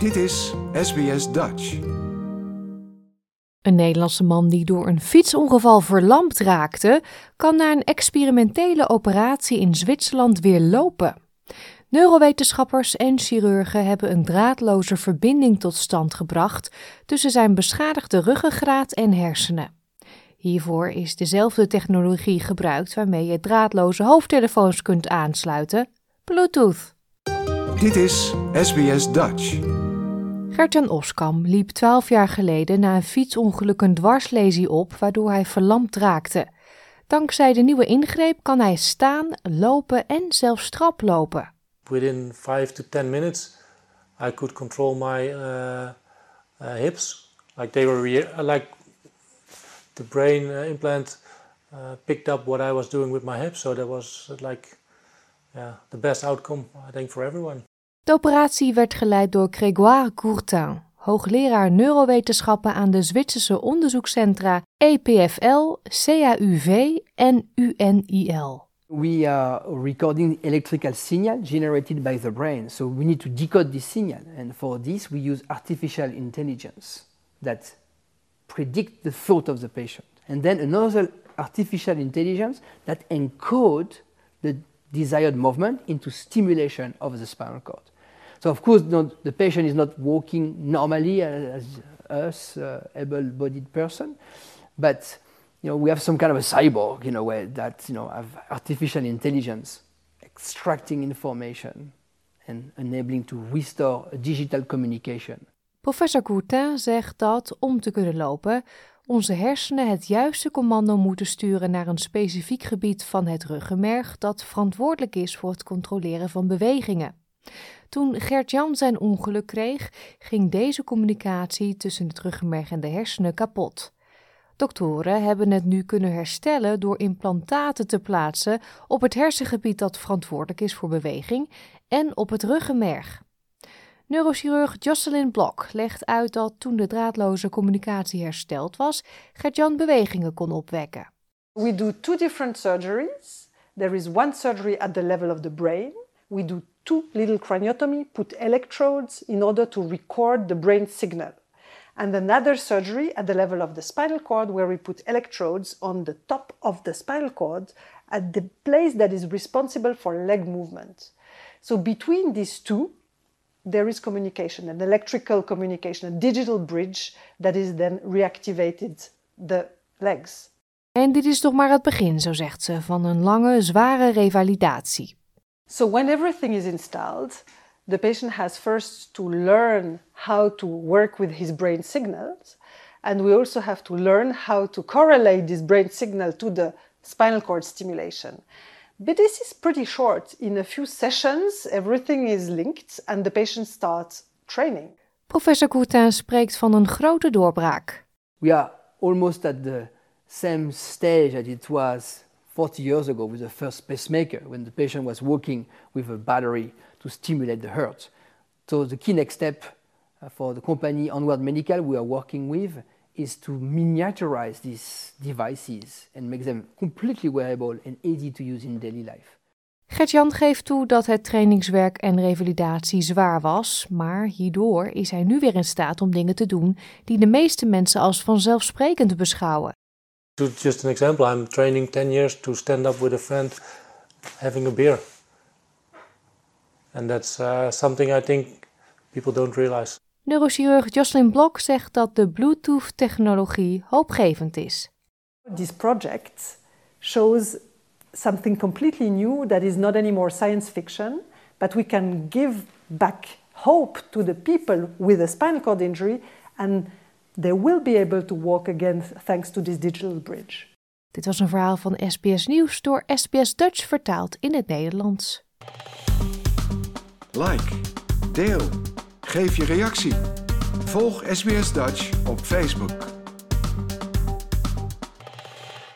Dit is SBS Dutch. Een Nederlandse man die door een fietsongeval verlamd raakte, kan na een experimentele operatie in Zwitserland weer lopen. Neurowetenschappers en chirurgen hebben een draadloze verbinding tot stand gebracht tussen zijn beschadigde ruggengraat en hersenen. Hiervoor is dezelfde technologie gebruikt waarmee je draadloze hoofdtelefoons kunt aansluiten: Bluetooth. Dit is SBS Dutch. Gerten Oskam liep 12 jaar geleden na een fietsongeluk een dwarslesie op, waardoor hij verlamd raakte. Dankzij de nieuwe ingreep kan hij staan, lopen en zelfs traplopen. Within 5 to 10 minutes, I could control my uh, uh, hips. Like they were, re- like the brain uh, implant uh, picked up what I was doing with my hips. So that was uh, like yeah, the best outcome, I think, for everyone. De operatie werd geleid door Grégoire Courtin, hoogleraar neurowetenschappen aan de Zwitserse onderzoekscentra EPFL, CAUV en UNIL. We are recording electrical signal generated by the brain. So we need to decode this signal. And for this, we use artificial intelligence that predict the thought of the patient. And then another artificial intelligence that encode the desired movement into stimulation of the spinal cord. So of course, not, the patient is not walking normally as us, uh, able-bodied person, but you know we have some kind of a cyborg in a way that you know have artificial intelligence extracting information and enabling to restore digital communication. Professor Courtin zegt dat om te kunnen lopen, onze hersenen het juiste commando moeten sturen naar een specifiek gebied van het ruggenmerg dat verantwoordelijk is voor het controleren van bewegingen. Toen Gert-Jan zijn ongeluk kreeg, ging deze communicatie tussen het ruggenmerg en de hersenen kapot. Doktoren hebben het nu kunnen herstellen door implantaten te plaatsen op het hersengebied dat verantwoordelijk is voor beweging en op het ruggenmerg. Neurochirurg Jocelyn Blok legt uit dat toen de draadloze communicatie hersteld was, Gert-Jan bewegingen kon opwekken. We do two different surgeries. There is one surgery at the level of the brain. We do two little craniotomy, put electrodes in order to record the brain signal. And another surgery at the level of the spinal cord where we put electrodes on the top of the spinal cord at the place that is responsible for leg movement. So between these two, there is communication, an electrical communication, a digital bridge that is then reactivated the legs. En dit is toch maar het begin, zo zegt ze, van een lange, zware revalidatie. So when everything is installed, the patient has first to learn how to work with his brain signals. And we also have to learn how to correlate this brain signal to the spinal cord stimulation. But this is pretty short. In a few sessions, everything is linked and the patient starts training. Professor Courtin spreekt van een grote doorbraak. We are almost at the same stage as it was 40 years ago with the first pacemaker, when the patient was walking with a battery to stimulate the heart. So the key next step uh, for the company Onward Medical we are working with is to miniaturize these devices and make them completely wearable and easy to use in daily life. Gert-Jan geeft toe dat het trainingswerk en revalidatie zwaar was, maar hierdoor is hij nu weer in staat om dingen te doen die de meeste mensen als vanzelfsprekend beschouwen. To just an example, I'm training 10 years to stand up with a friend having a beer. And that's uh, something I think people don't realize. Neurochirurg Jocelyn Blok zegt dat de Bluetooth-technologie hoopgevend is. This project shows something completely new that is not anymore science fiction, but we can give back hope to the people with a spinal cord injury and they will be able to walk again thanks to this digital bridge. Dit was een verhaal van SBS Nieuws door SBS Dutch vertaald in het Nederlands. Like, deel, geef je reactie. Volg SBS Dutch op Facebook.